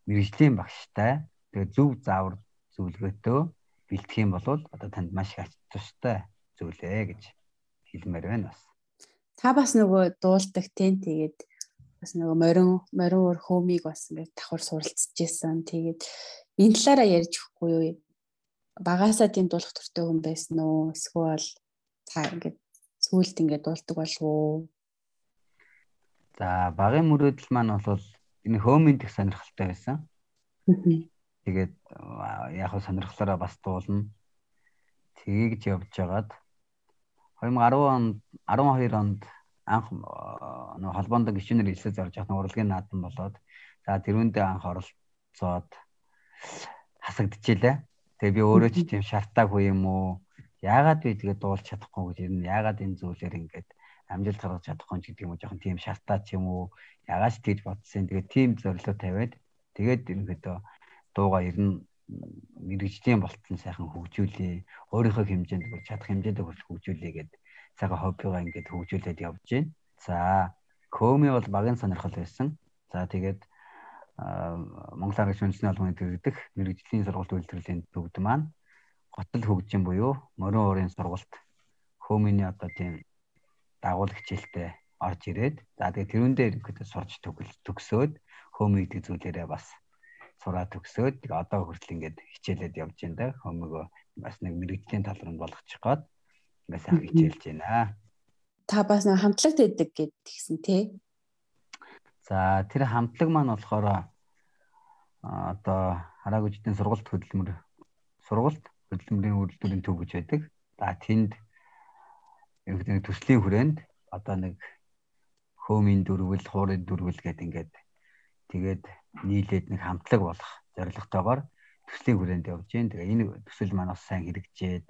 мэрэгжлийн багштай тэгээд зөв заавар зөвлөгөөтөө бэлтгэх юм бол одоо танд маш их ач тустай зүйлээ гэж хэлмээр байна бас. Та бас нөгөө дуулдаг тийм тэгээд бас нөгөө морин морин өр хөөмийг бас ингээд давхар суралцж байсан. Тэгээд энэ талаараа ярьж өгөхгүй юу? Багаасаа тийм дуулах төртэй хүн байсан уу? Эсвэл та ингээд сүүлд ингээд дуулдаг болов уу? За багын мөрөөдөл маань бол энэ хөөмийн дэх сонирхолтой байсан. Тэгээд яг хөө сонирхлоороо бас дуулна. Тгийгж явж байгаад 2010 онд 12 онд анх нөө холбоонд гişүнээр хэлсээ зорж явах урлагийн наадам болоод за тэрүүндээ анх оролцоод хасагдчихлээ. Тэгээ би өөрөө ч тийм шаардаагүй юм уу? Яагаад би тэгээ дуулж чадахгүй гэж ер нь яагаад энэ зүйлээр ингээд амжилт гаргаж чадахгүй ч гэдэг юм уу жоохон тийм шалтаа ч юм уу ягаад ч тэгж бодсон. Тэгээд тийм зорилго тавиад тэгээд ерөнхийдөө дууга ер нь мэрэгжлийн болтон сайхан хөгжүүлээ. Өөрийнхөө хэмжээнд бүр чадах хэмжээнд хүрч хөгжүүлээ гэд сайхан хоббигоо ингээд хөгжүүлээд явж байна. За Коми бол багын сонирхол байсан. За тэгээд Монгол Арга шүнсний албаны төрөгдөх мэрэгжлийн сургалт үйлдвэрлэлийн төвд маань готл хөгжин буюу морин уурын сургалт Коминий одоо тийм дагуул хичээлтэй орж ирээд за тэгээ тэрүүн дээр ихэд сурч төгсөөд хөөмө гэдэг зүйлээрээ бас сураа төгсөөд одоо хүртэл ингээд хичээлээд явж байна да хөөмөгөө бас нэг мэрэгжлийн тал руу болгочих гээд ингээд сайн хичээлж байна. Та бас нэг хамтлагт байдаг гэдгийгсэн тий. За тэр хамтлаг маань болохоор одоо хараагүй жидийн сургалт хөдөлмөр сургалт хөдөлмөрийн үйлдвэрийн төв гэж байдаг. За тэнд ерөнхийдөө төслийн хүрээнд одоо нэг хөөмийн дөрвөл, хуурын дөрвөл гэдэг ингээд тэгээд нийлээд нэг хамтлаг болох зорилготойгоор төслийн хүрээнд явж гин. Тэгээ энэ төсөл маань бас сайн хэрэгжээд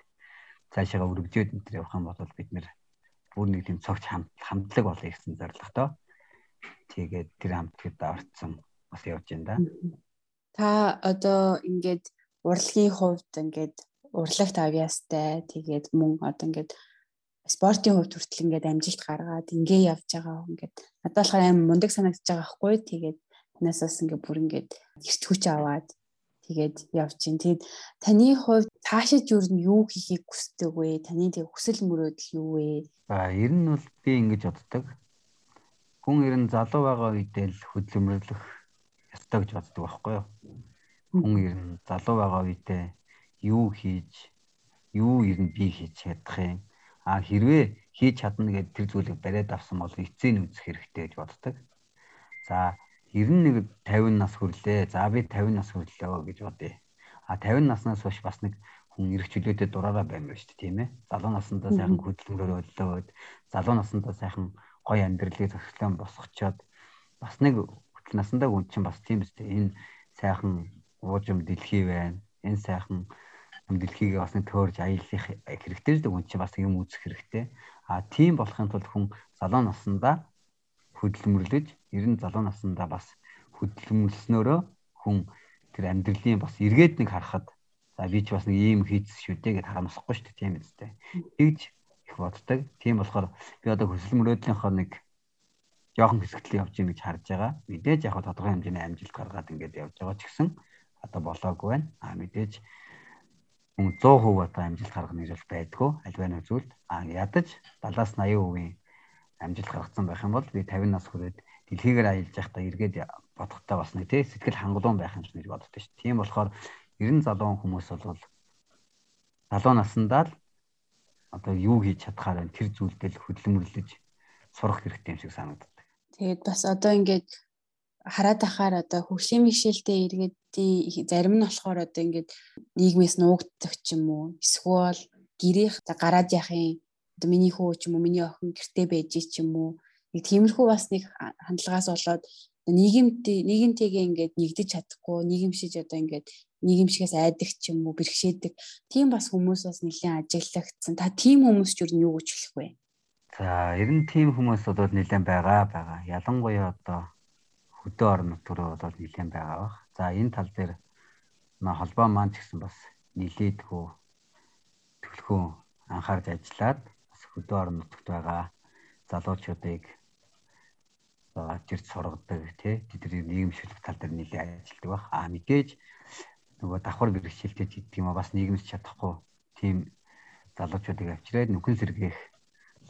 цаашаа өргөжөөд энэ төр явах юм бол бид нэр бүр нэг тийм цогц хамтлаг болъё гэсэн зорилготой. Тэгээд тэр хамтлагт орцсон бас явж байна да. Та одоо ингээд урлагийн хувьд ингээд урлагт авьяастай тэгээд мөн одоо ингээд спортын хувьд хүртэл ингээд амжилт гаргаад ингээ явж байгаа ингээд надад болохоор аим мундаг санагдаж байгаа хгүй тэгээд танаас ингээд бүр ингээд эрт хүч аваад тэгээд чинь тэгээд таны хувьд цаашид юу юу хийхийг хүсдэг вэ? Таны тэг хүсэл мөрөөдөл юу вэ? За ер нь бол би ингэж боддог. Хүн ер нь залуу байгаа үедээ л хөдөлмөрлөх ёстой гэж боддог байхгүй юу? Хүн ер нь залуу байгаа үедээ юу хийж юу ер нь би хийж чадах юм? А хэрвээ хийж чадна гэдэг тэр зүйлийг бариад авсан бол эцсийн үзэх хэрэгтэй гэж боддог. За 91 50 нас хүрлээ. За би 50 нас хүрлээ гэж бодъё. А 50 наснаас хойш бас нэг хүн эрх чөлөөтэй дураараа баймаар шүү дээ тийм ээ. Залуу наснаа сайхан хөдөлмөрөөр өдлөөд залуу наснаа сайхан гоё амьдралыг зохицлон босгочоод бас нэг хөтөл насандаа хүн чинь бас тийм үстэй энэ сайхан уужим дэлхий байна. Энэ сайхан дэлхийг бас нэг төөрж аялах хэрэгтэй л дээ хүн чинь бас юм үзэх хэрэгтэй. А тийм болохын тулд хүн залуу наснда хөдөлмөрлөж, ер нь залуу наснда бас хөдөлмөрлснөөрөө хүн тэр амьдралын бас эргээд нэг харахад за би ч бас нэг ийм хийц шүү дээ гэд харамсахгүй шүү дээ тийм үстэй. Тэгж их боддог. Тийм болохоор би одоо хөсөл мөрөөдлийнхөө нэг жоохон хэсэгтэл явж гин гэж харж байгаа. Мэдээж яг тодорхой хэмжээний амжилт гаргаад ингээд явж байгаа ч гэсэн одоо болоогүй байна. А мэдээж хүн 100% одоо амжилт гаргах нэг бол байдгүй. Альваа зүйлд а ядаж 70-аас 80% амжилт гаргацсан байх юм бол би 50 нас хүрээд дэлхийгээр аялж явахдаа эргээд бодохтой бас нэг тий сэтгэл хангалуун байх юм шиг гэж боддоо шүү. Тийм болохоор 90 залуу хүмүүс бол залуу насндаа л одоо юу хийж чадхаар тэр зүйлдэл хөдөлмөрлөж сурах хэрэгтэй юм шиг санагдав. Тэгээд бас одоо ингээд хараад ахаар одоо хөгжлийн мишэлтэй иргэдийн зарим нь болохоор одоо ингээд нийгмээс нуугддаг ч юм уу эсвэл гэрийнх гараад яхын одоо миний хүү ч юм уу миний охин гэрте байж ч юм уу нэг тиймэрхүү бас нэг хандлагаас болоод нийгэмд нийгэмтэйгээ ингээд нэгдэж чадахгүй нийгэмшиж одоо ингээд нийгэмшгээс айдаг ч юм уу бэрхшээдэг тийм бас хүмүүс бас нэлээд ажиглагдсан. Та тийм хүмүүс ч юу гэж хэлэх вэ? За ер нь тийм хүмүүс бол нэлээд байгаа байгаа. Ялангуяа одоо хөдөө орон нутгаар бол нэлээд байгаа бах. За энэ тал дээр холбоо маань ч гэсэн бас нилээдгүү төлхөө анхаарч ажиллаад хөдөө орон нутагт байгаа залуучуудыг ажирч сургадаг тий тэдний нийгэмшүүлэх тал дээр нэлээд ажилладаг баг. Аа мэдээж нөгөө давхар бэрхшээлтэй гэдэг юм а бас нийгэмс чадахгүй тийм залуучуудыг авчираад нүхэн сэргээх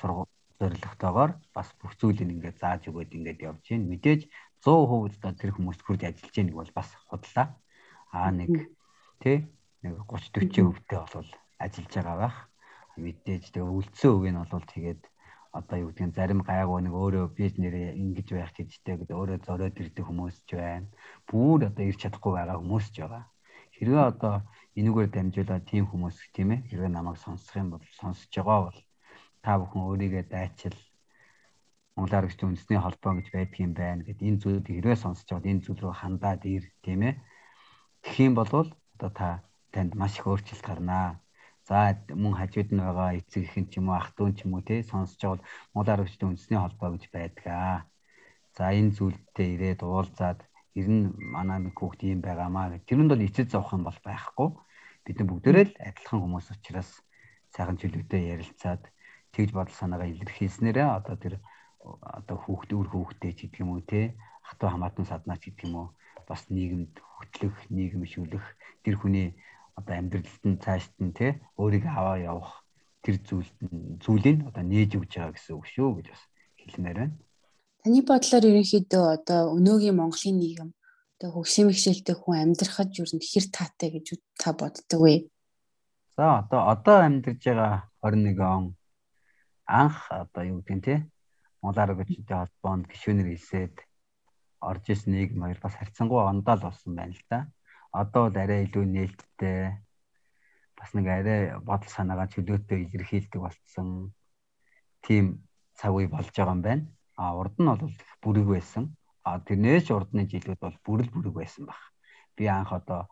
сургууль зорилготойгоор бас бүх зүйлийг ингээд зааж өгөөд ингээд явж гин. Мэдээж 100% тэр хүмүүст хүрд ажиллаж яах бол бас худлаа. Аа нэг тий нэг 30 40 өвдөө бол ажиллаж байгаа байх мэдээж тэгээ үлдсэн үг нь бол тэгээд одоо юу гэдгийг зарим гайгүй нэг өөрөө би нэрээ ингэж байх гэжтэй гэдэг өөрөө зориод ирдэг хүмүүс ч байна. Бүүр одоо ирч чадахгүй байгаа хүмүүс ч байгаа. Хэрвээ одоо энүүгээр дамжуулаад тийм хүмүүс тийм ээ хэрвээ намайг сонсох юм бол сонсож байгаа бол та бүхэн өөрийгөө дайчил Монгол Аргичдын үндэсний холбоо гэж байдаг юм байна гэд энэ зүйлийг хэрвээ сонсож байгаад энэ зүйл рүү хандаад ир тийм ээ. Тэгэх юм бол одоо та танд маш их өөрчлөлт гарнаа За мөн хажууд нь байгаа эцэг эхэн ч юм уу ах トゥ ун ч юм уу тий сонсож байгаа бол Монгол арвчтай үндэсний холбоо гэж байдаг аа. За энэ зүйлдээ ирээд уулзаад ер нь манай нэг хүүхд ийм байгаамаа гэх. Тэрэнд бол эцэд зовх юм бол байхгүй. Бид нар бүгдээрээ л адилхан хүмүүс учраас сайхан зүйлүүдэд ярилцаад тэгж бодол санаагаа илэрхийлснээрээ одоо тэр одоо хүүхд өр хүүхдээ ч гэдэг юм уу тий хатуу хамаатан саднаа ч гэдэг юм уу бас нийгэмд хөтлөх, нийгэм шүүлэх тэр хүний одоо амьдралд нь цаашд нь тий өөрийгөө аваа явах тэр зүйлд зүйлийг одоо нээж өгч байгаа гэсэн үг шүү гэж бас хэлмээр байна. Таны бодлоор ерөнхийдөө одоо өнөөгийн Монголын нийгэм одоо хөгшин мэгшэлтэй хүн амьдрахад юу н хэр таатай гэж та боддог вэ? За одоо одоо амьдарж байгаа 21 он анх одоо юу гэдэг нь тий Монгол аргочтой холбоонд гишүүнээр хэлсээд орж ирсэн нийгэм хоёр бас харьцангуй ондоо л болсон байна л да одоо бол арай илүү нээлттэй бас нэг арай бодол санаагаа чөлөөтэй илэрхийлдэг болсон тийм цаг үе болж байгаа юм байна. А урд нь бол бүрэг байсан. А тэрнээс урдны жилүүд бол бүрэл бүрэг байсан баг. Би анх одоо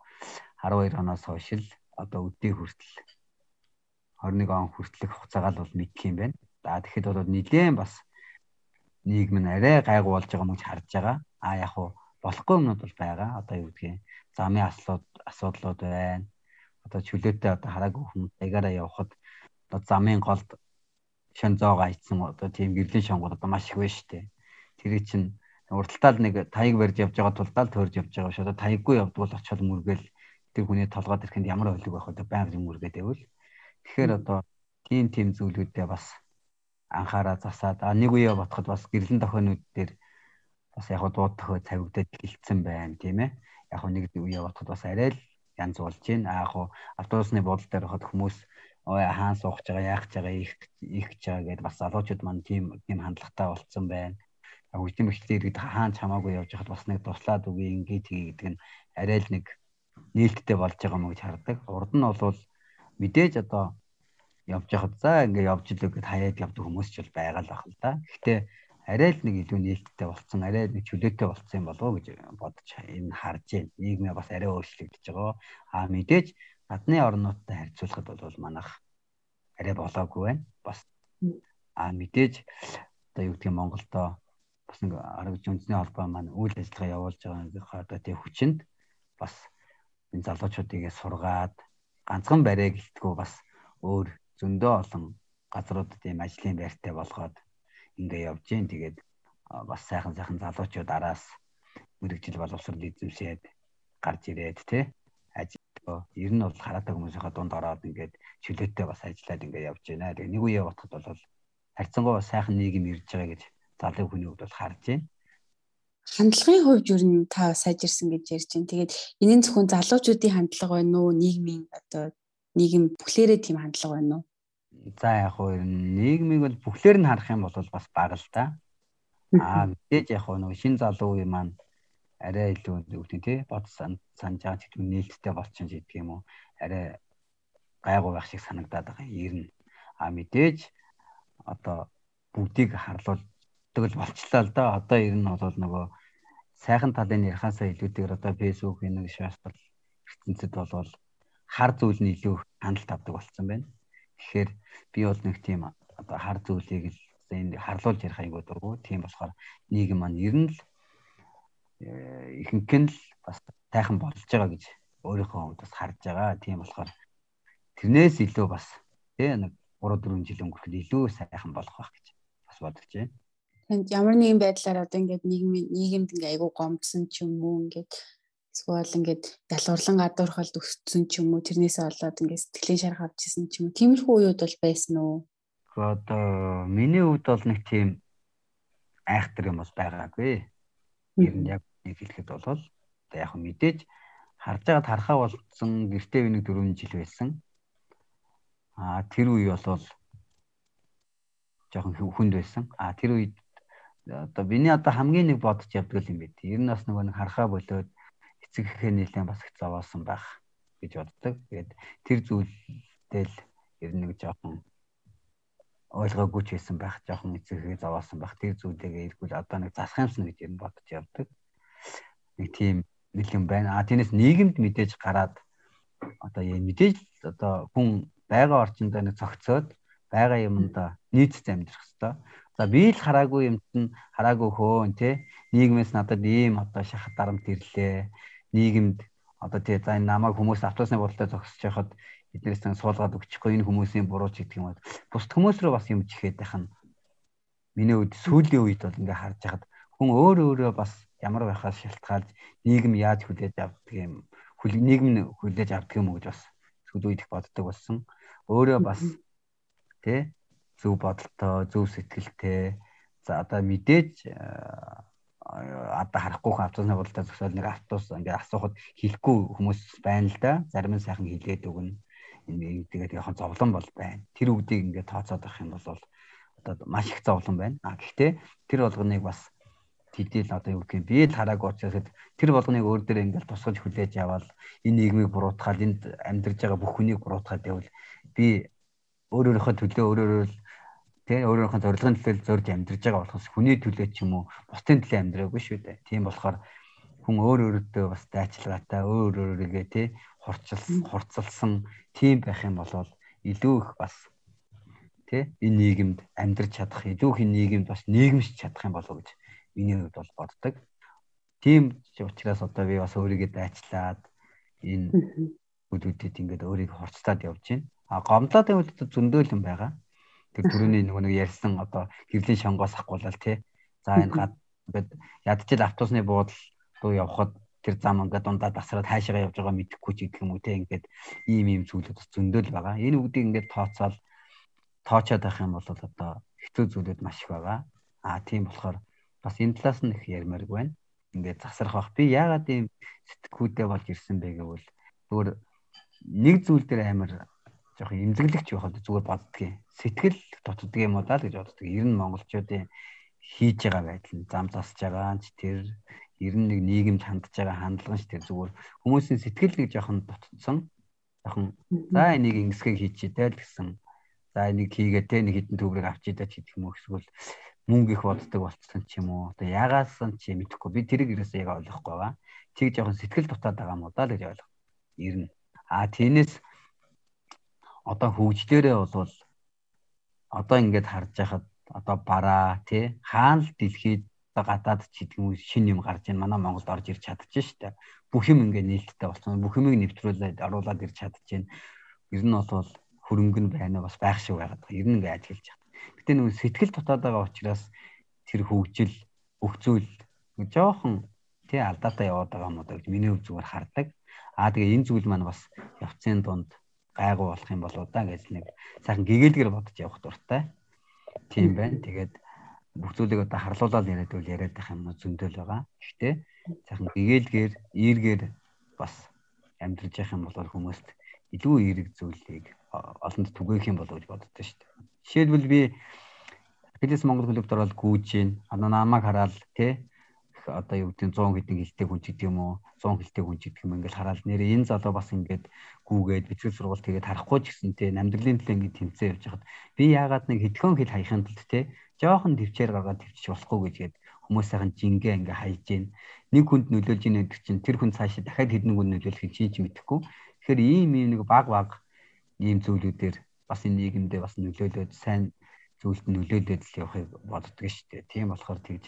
12 оноос хойш л одоо өдөө хүртэл 21 он хүртэлх хугацаагаа бол мэдх юм байна. За тэгэхэд бол нилээн бас нийгэм нь арай гайгүй болж байгаа гэж харж байгаа. А яг уу болохгүй юмнууд бол байгаа. Одоо юу гэдгийг замын асуудал асуудлууд байна. Одоо чөлөөтэй одоо хараагүй хүн дагаараа явхад одоо замын голд шин зоогоо ийцэн одоо тийм гэрлийн шонгод одоо маш их байна шүү дээ. Тэр чинь урталтаал нэг таяг барьж явж байгаа тулдаал төрж явж байгаа шүү. Одоо таяггүй явдвал очиод мөргөл тэр хүний толгойд ирэхэд ямар өлөг байх вэ? Байнга юм мөргээд байвал. Тэгэхээр одоо тийм тийм зүйлүүдээ бас анхаараа засаад а нэг үе бодоход бас гэрлэн тохионууд дээр бас яг дуудах тавигдаад гэлцсэн байна тийм ээ. Яг нэг үе бодоход бас арай л янз болж байна. А яг автобусны буудлын дээр хот хүмүүс ой хаан суух гэж байгаа яах гэж байгаа их их гэж байгаа гэдээ бас залуучууд маань тийм тийм хандлагатай болцсон байна. Үеийн мэтлээ иргэд хаан чамаагүй явж хахад бас нэг туслаад үгүй ингээд тгий гэдэг нь арай л нэг нээлттэй болж байгаа мó гэж хардаг. Урд нь бол мэдээж одоо явж хахад за ингээд явж илүү гэд хаяад явдаг хүмүүс ч бол байгаа л байх л да. Гэхдээ арай л нэг илүү нээлттэй болцсон, арай нэг чөлөөтэй болцсон юм болов уу гэж бодож энэ харж байна. Нийгмээ бас арай өөрчлөгдөж байгаа. Аа мэдээж гадны орнуудтай харьцуулахад бол манайх арай болоогүй байна. Бас аа мэдээж одоо юу гэдгийг Монголдо бас нэг арга үндэсний холбоо маань үйл ажиллагаа явуулж байгаа одоо тий хүчинд бас энэ залуучуудыг сургаад ганцхан барай гэлтгүү бас өөр зөндөө олон газруудад ийм ажлын байртай болгоод ингээ явж гин тэгээд бас сайхан сайхан залуучууд араас мэрэгжил боловсрол эзэмшээд гарч ирээд тий ажил ер нь бол хараатай хүмүүсийнхээ дунд ороод ингээд чөлөөтэй бас ажиллаад ингээд явж байна. Тэгээ нэг үеэ бодоход бол харьцангуй сайхан нийгэм ирж байгаа гэж залуу хүний хувьд бол харж байна. Хандлагын хувьд ер нь та сайжирсан гэж ярьж байна. Тэгээд энэ зөвхөн залуучуудын хандлага байна уу? Нийгмийн одоо нийгэм бүхлээрээ тийм хандлага байна уу? За яг хуу нийгмийг бол бүхлээр нь харах юм бол бас бага л да. Аа мэдээж яг хуу нэг шин залуу үе маань арай илүү үгтэй тий бод санаж байгаа гэдэг нээлттэй болчихсон гэдэг юм уу. Арай гайгүй байх шиг санагдаад байгаа юм. Ирнэ. Аа мэдээж одоо бүгдийг харлуулдаг л болчлаа л да. Одоо ер нь бол нөгөө сайхан талын ярихаасаа илүүтэйгээр одоо фэйсбүүк нэг шаардлагатай ертөнцид бол хар зүйл нь илүү хяналт авдаг болсон байна. Тэгэхээр би бол нэг тийм одоо хар зүйлийг л энэ харлуулж ярих айгуу дургу. Тийм болохоор нийгэм маань ер нь л э, ихэнх нь л бас тайхан болж байгаа гэж өөрийнхөө хувьд бас харж байгаа. Тийм болохоор тэрнээс илүү бас тий нэг 3 4 жил өнгөрөхөд илүү сайхан болох байх гэж бас бодож байна. Тэнд ямар нэгэн байдлаар одоо ингээд нийгмийн нийгэмд ингээ айгуу гомдсон ч юм уу ингээд эсвэл ингээд ялгуурлан гадуурхалд өссөн ч юм уу тэрнээсээ болоод ингээд сэтгэлийн шарх авчихсан ч юм уу тиймэрхүү үеуд бол байсан уу? Одоо миний хувьд бол нэг тийм айхтар юм бол байгаагүй. Ер нь яг нэг хэлэхэд бол яг мэдээж харж байгаад харахаа болсон гэртээ би нэг 4 жил байсан. Аа тэр үе бол жоохон хүнд байсан. Аа тэр үед одоо миний одоо хамгийн нэг бодож явдаг юм байт. Ер нь бас нөгөө нэг харахаа болоод эцэг эхээ нэлээд бас их зовоосон байх гэж боддог. Тэгээд тэр зүйлдээ л ер нь нэг жоохон ойлгоогүй ч байсан байх, жоохон эцэг эхээ зовоосон байх. Тэр зүйлээгээ эргүүл одоо нэг засах юмсан гэж ер нь бодож явдаг. Нэг тийм нэг юм байна. А тиймээс нийгэмд мэдээж гараад одоо яа мэдээж одоо хүн байгаа орчиндөө нэг цогцоод байгаа юмдаа нийцтэй амьдрах хэвээр. За би л хараагүй юмд нь хараагүй хөөн тий нийгмээс надад ийм одоо шахах дарамт ирлээ нийгэмд одоо тий за энэ намайг хүмүүс автобусны бодлоо зогсож байхад эднээс нь суулгаад өгчихгүй энэ хүмүүсийн буруу ч гэдэг юм уу. Бус хүмүүс рүү бас юм чихээд байх нь миний үед сүүлийн үед бол ингээ харж байхад хүн өөр өөрөө бас ямар байхаас шалтгаалж нийгэм яаж хүлээж авдаг юм хүл нийгэм хүлээж авдаг юм уу гэж бас сүүлийн үед их боддог болсон. Өөрөө бас тий зөв бодолтой, зөв сэтгэлтэй за одоо мэдээж одоо харахгүй хүн автобусны бодлоо зөксөөл нэг автобус ингээ асуухад хэлэхгүй хүмүүс байна л да. Зарим нь сайхан хэлээд өгнө. Энэ тэгээд яхан зовлон бол байна. Тэр үгдийг ингээ тооцоод авах юм бол одоо маш их зовлон байна. А гэхдээ тэр болгоныг бас тэдэл одоо юу гэх юм би л хараагүй учраас тэр болгоныг өөр дээр ингээл тусгаж хүлээж аваад энэ нийгмийг буруутгаад энд амьдарж байгаа бүх хүнийг буруутгаад байвал би өөр өөрийнхөө төлөө өөр өөр тий өөрийнхөө зорилгын төлөө зорж амьдарч байгаа болохоос хүний төлөө ч юм уу бусдын төлөө амьдраагүй шүү дээ. Тийм болохоор хүн өөр өөртөө бас дайчилгаатай өөр өөрийгөө тий хурцлсан хурцлсан тийм байх юм бол илүү их бас тий энэ нийгэмд амьдрч чадах илүү их нийгэмд бас нийгэмш чадах юм болов гэж миний хувьд бол боддог. Тийм учраас одоо би бас өөрийгөө дайчлаад энэ үдүүдэд ингээд өөрийгөө хурцлаад явж байна. А гомдлоод байвал зөндөө юм байгаа. Тэр түрүүний нөгөө нэг ярьсан одоо гэрлийн шонгоос ахгуулал тий. За энэ гад ингээд ядчил автобусны буудал руу явхад тэр зам ингээд дундаа тасраад хайшаага явж байгаа мэдэхгүй ч гэх юм уу те ингээд ийм ийм зүйлүүд зөндөл байгаа. Энэ үгдийг ингээд тооцоол тоочоод байх юм бол одоо хэцүү зүйлүүд маш их байгаа. Аа тийм болохоор бас энэ талаас нь их ярмаарг байна. Ингээд засрах бах. Би яагаад ийм сэтгхүүдээ болж ирсэн бэ гэвэл зүгээр нэг зүйл дээр амар жоохон имзэглэгч байхад зүгээр боддгийн. Сэтгэл дутдаг юм уу даа гэж боддог. Ер нь монголчуудын хийж байгаа байдал нь зам засж байгаа ч тэр ер нь нэг нийгэмд хандж байгаа хандлага нь тэр зүгээр хүмүүсийн сэтгэл нэг жоохон дутцсан. Жоохон за энийг ингэсгээ хийчихээ л гэсэн. За энийг хийгээ те нэг хитэн төгрөг авчидаа ч гэдэг юм уу эсвэл мөнгө их боддог болцсон ч юм уу. Одоо ягаасан ч мэдэхгүй. Би тэрийг ерөөсөө яг ойлгохгүй байгаа. Тийг жоохон сэтгэл дутаад байгаа юм уу даа л гэж ойлгоо. Ер нь. А тийнээс одоо хөгжлөөрээ бол одоо ингээд харж байхад одоо бараа тий хаана л дэлхийд гадаад ч гэдэг юм шин юм гарч ийн манай Монголд орж ирч чадчих штэ бүх юм ингээд нээлттэй болсон бүх юмыг нэвтрүүлээд оруулаад ирч чадчих. Ер нь бол хөрөнгө нь байна бас байх шиг байгаад. Ер нь ингээд ажиглаж байгаа. Гэтэ нэг сэтгэл дутаад байгаа учраас тэр хөгжил зүйл жоохон тий алдаатай яваад байгаа юм уу гэж миний өв зүгээр хардаг. Аа тэгээ энэ зүйл маань бас явцын дунд гайгүй болох юм болоо да гэж нэг сайхан гэгээлгэр бодож явах дуртай. Тийм байна. Тэгээд бүх зүйлийг одоо харлуулаад яриад бол яриад байх юм зөндөл байгаа. Гэхдээ сайхан гэгээлгээр ийргээр бас амьдрж явах юм бол хүмүүст илүү эерэг зүйлийг олонд түгээх юм болов гэж боддоо шүү дээ. Жишээлбэл би Филис Монгол клубт ороод гүйж гин. Намайг хараад тий одоо юу гэдэг 100 хэдэн хилтэй хүн ч гэдэг юм уу 100 хилтэй хүн ч гэдэг юм ингээл хараад нэрээ энэ залуу бас ингээд гүүгээд бичиг сургалт тэгээд харахгүй ч гэсэн те намдралын төлөө ингээд тэмцээ явж хахад би яагаад нэг хэдхэн хил хаяхын тулд те жоохон төвчээр гаргаад төвчж болохгүй гэжгээд хүмүүс сайхан жингээ ингээ хайж гин нэг хүнд нөлөөлж ийн гэдэг чинь тэр хүн цаашаа дахиад хэдэн хүн нөлөөлөхийг чи ч мэдэхгүй тэгэхээр ийм ийм нэг баг баг ийм зүйлүүдээр бас энэ нийгэмдээ бас нөлөөлөд сайн зүйлд нөлөөлөд л явахыг боддог шүү дээ. Тийм болохоор тэгж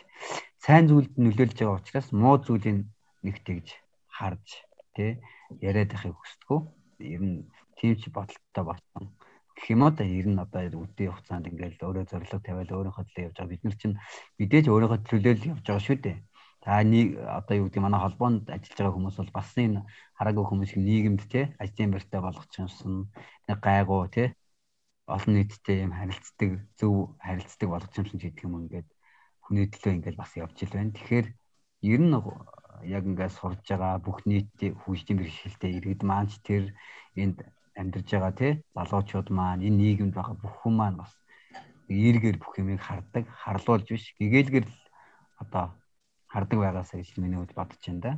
сайн зүйлд нөлөөлж байгаа учраас муу зүйлийг нэг тэгж харж тий яриад байхыг хүсдэг. Ер нь тийм ч бодолтой болсон. Гэх юм да ер нь одоо үдийн хугацаанд ингээл өөрөө зорилго тавиал өөрийнхөө төлөө явж байгаа. Бид нар чинь мэдээж өөрийнхөө төлөөл явж байгаа шүү дээ. Та нэг одоо юу гэдэг манай холбоонд ажиллаж байгаа хүмүүс бол бас энэ хараагүй хүмүүс нийгэмд тий ажлын байртаа болгочихсон нэг гайгүй тий олон нийттэй юм харилцдаг зөв харилцдаг болгочихсон гэдэг юм ингээд хүний төлөө ингээд бас явж ил байна. Тэгэхээр ер нь яг ингээд сурж байгаа бүх нийтийн хүүхдийн бэрхшээлтэй иргэд маань ч тэр энд амьдарж байгаа тий залуучууд маань энэ нийгэмд байгаа бүх хүн маань бас эргээр бүх юмыг хардаг, харлуулж биш гэгээлгэр одоо хардаг байгаасаа гэж миний хувьд бодож байна да.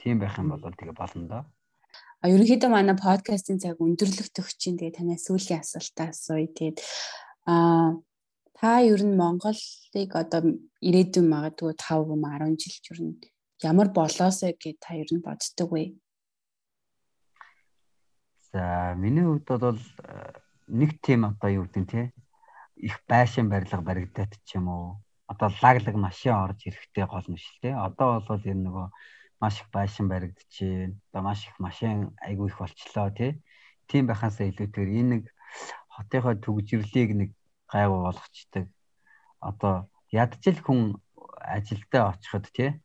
Тийм байх юм бол тэгээ болно доо. А ерөнхийдөө манай подкастын цаг өндөрлөх төгчийн тэгээ танаас сүүлийн асуултаа асууя. Тэгээд а та ер нь Монголыг одоо ирээдүйн магадгүй 5 10 жил ч ер нь ямар болоосоо гэж та ер нь боддог вэ? За миний хувьд бол э, нэг тийм одоо юу гэдэг те их байшин барилга баригдаад ч юм уу одоо лаглаг машин орж ирэхтэй гол нь шүү дээ. Одоо бол ер нөгөө маш их байшин баригдчихээн. Одоо маш их машин айгүй их болчлоо тий. Тийм байхаасаа илүүтэйгээр энэ нэг хотынхоо төгжрлийг нэг гайгүй болгочдөг. Одоо ядчил хүн ажилдаа очиход нэг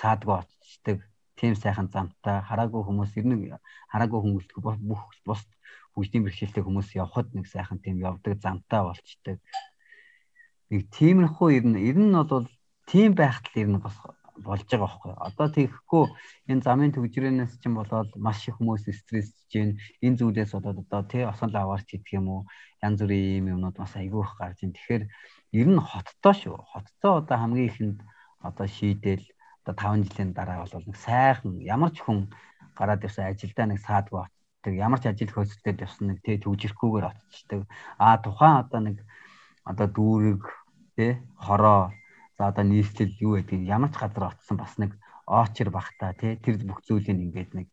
саадгүй очдог. Тийм сайхан замтай хараагүй хүмүүс ер нь хараагүй хүмүүст бүх бус хөгжлийн бэрхшээлтэй хүмүүс явхад нэг сайхан тийм явдаг замтай болчдөг. Нэг тиймэрхүү ер нь ер нь бол тийм байхад л ер нь бас болж байгаа байхгүй. Одоо тэгэхгүй энэ замын төгжрэнээс чинь болоод маш их хүмүүс стрессж гин энэ зүйлээс болоод одоо тий осон лаварч идэх юм уу янз бүрийн юм юмнууд бас айгүй их гарч ин. Тэгэхээр ер нь хоттой шүү. Хоттой одоо хамгийн ихэнд одоо шийдэл одоо 5 жилийн дараа бол нэг сайхан ямар ч хүн гараад ирсэн ажилдаа нэг саадгүй очдог. Ямар ч ажил хөөцөлтөд явсан нэг тий төгжрөхгүйгээр очдог. А тухайн одоо нэг одоо дүүрэг тий хороо За одоо нийслэл юу гэдэг ямар ч газар очсон бас нэг оочер багтаа тий тэр бүх зүйлийг ингээд нэг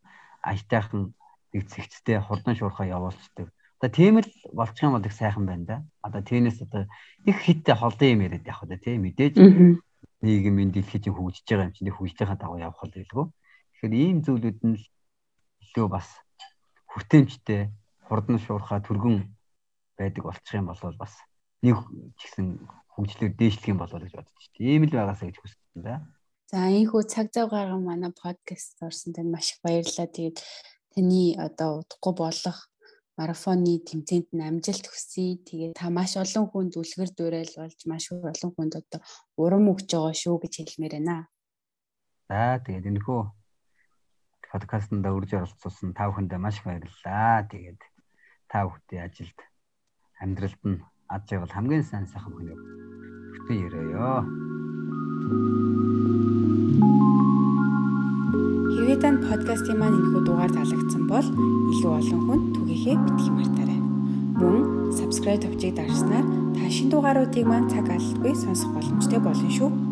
аятайхан нэг зэгцтэй хурдан шуурхаа явуулцдаг. Одоо тийм л болчих юм бол их сайхан байна да. Одоо тэнэс одоо их хиттэй холдон юм яриад явах да тий мэдээж нийгмийн дэлхий чинь хөгжиж байгаа юм чинь хөгжиж байгаа дагуу явах л байлгүй. Тэгэхээр ийм зүйлүүд нь илүү бас хүртээмжтэй хурдан шуурхаа түргэн байдаг болчих юм бол бас нэг ч гэсэн хөгжлөөр дээшлэх юм болоо гэж бодож байна. Ийм л байгаасаа гэж хүссэн да. За ийхүү цаг зав гарган манай подкаст орсон танд маш их баярлалаа. Тэгээд таны одоо удахгүй болох марафоны тэмцээнд нь амжилт хүсье. Тэгээд та маш олон хүнд үлгэр дуурайл болж маш олон хүнд одоо урам өгч байгаа шүү гэж хэлмээр байна. За тэгээд энэхүү подкастт урьж оролцуулсан та бүхэндээ маш их баярлалаа. Тэгээд та бүхний ажилд амьдралд нь ад жаргал хамгийн сайн сайхан хүнийг бүтэн өрөөё. Хэвээ танд подкастын маань энэхүү дугаар таалагдсан бол илүү олон хүнд түгээхээ битгий мартаарай. Мөн subscribe товчийг дарснаар та шинэ дугааруудыг маань цаг алдалгүй сонсох боломжтой болно шүү.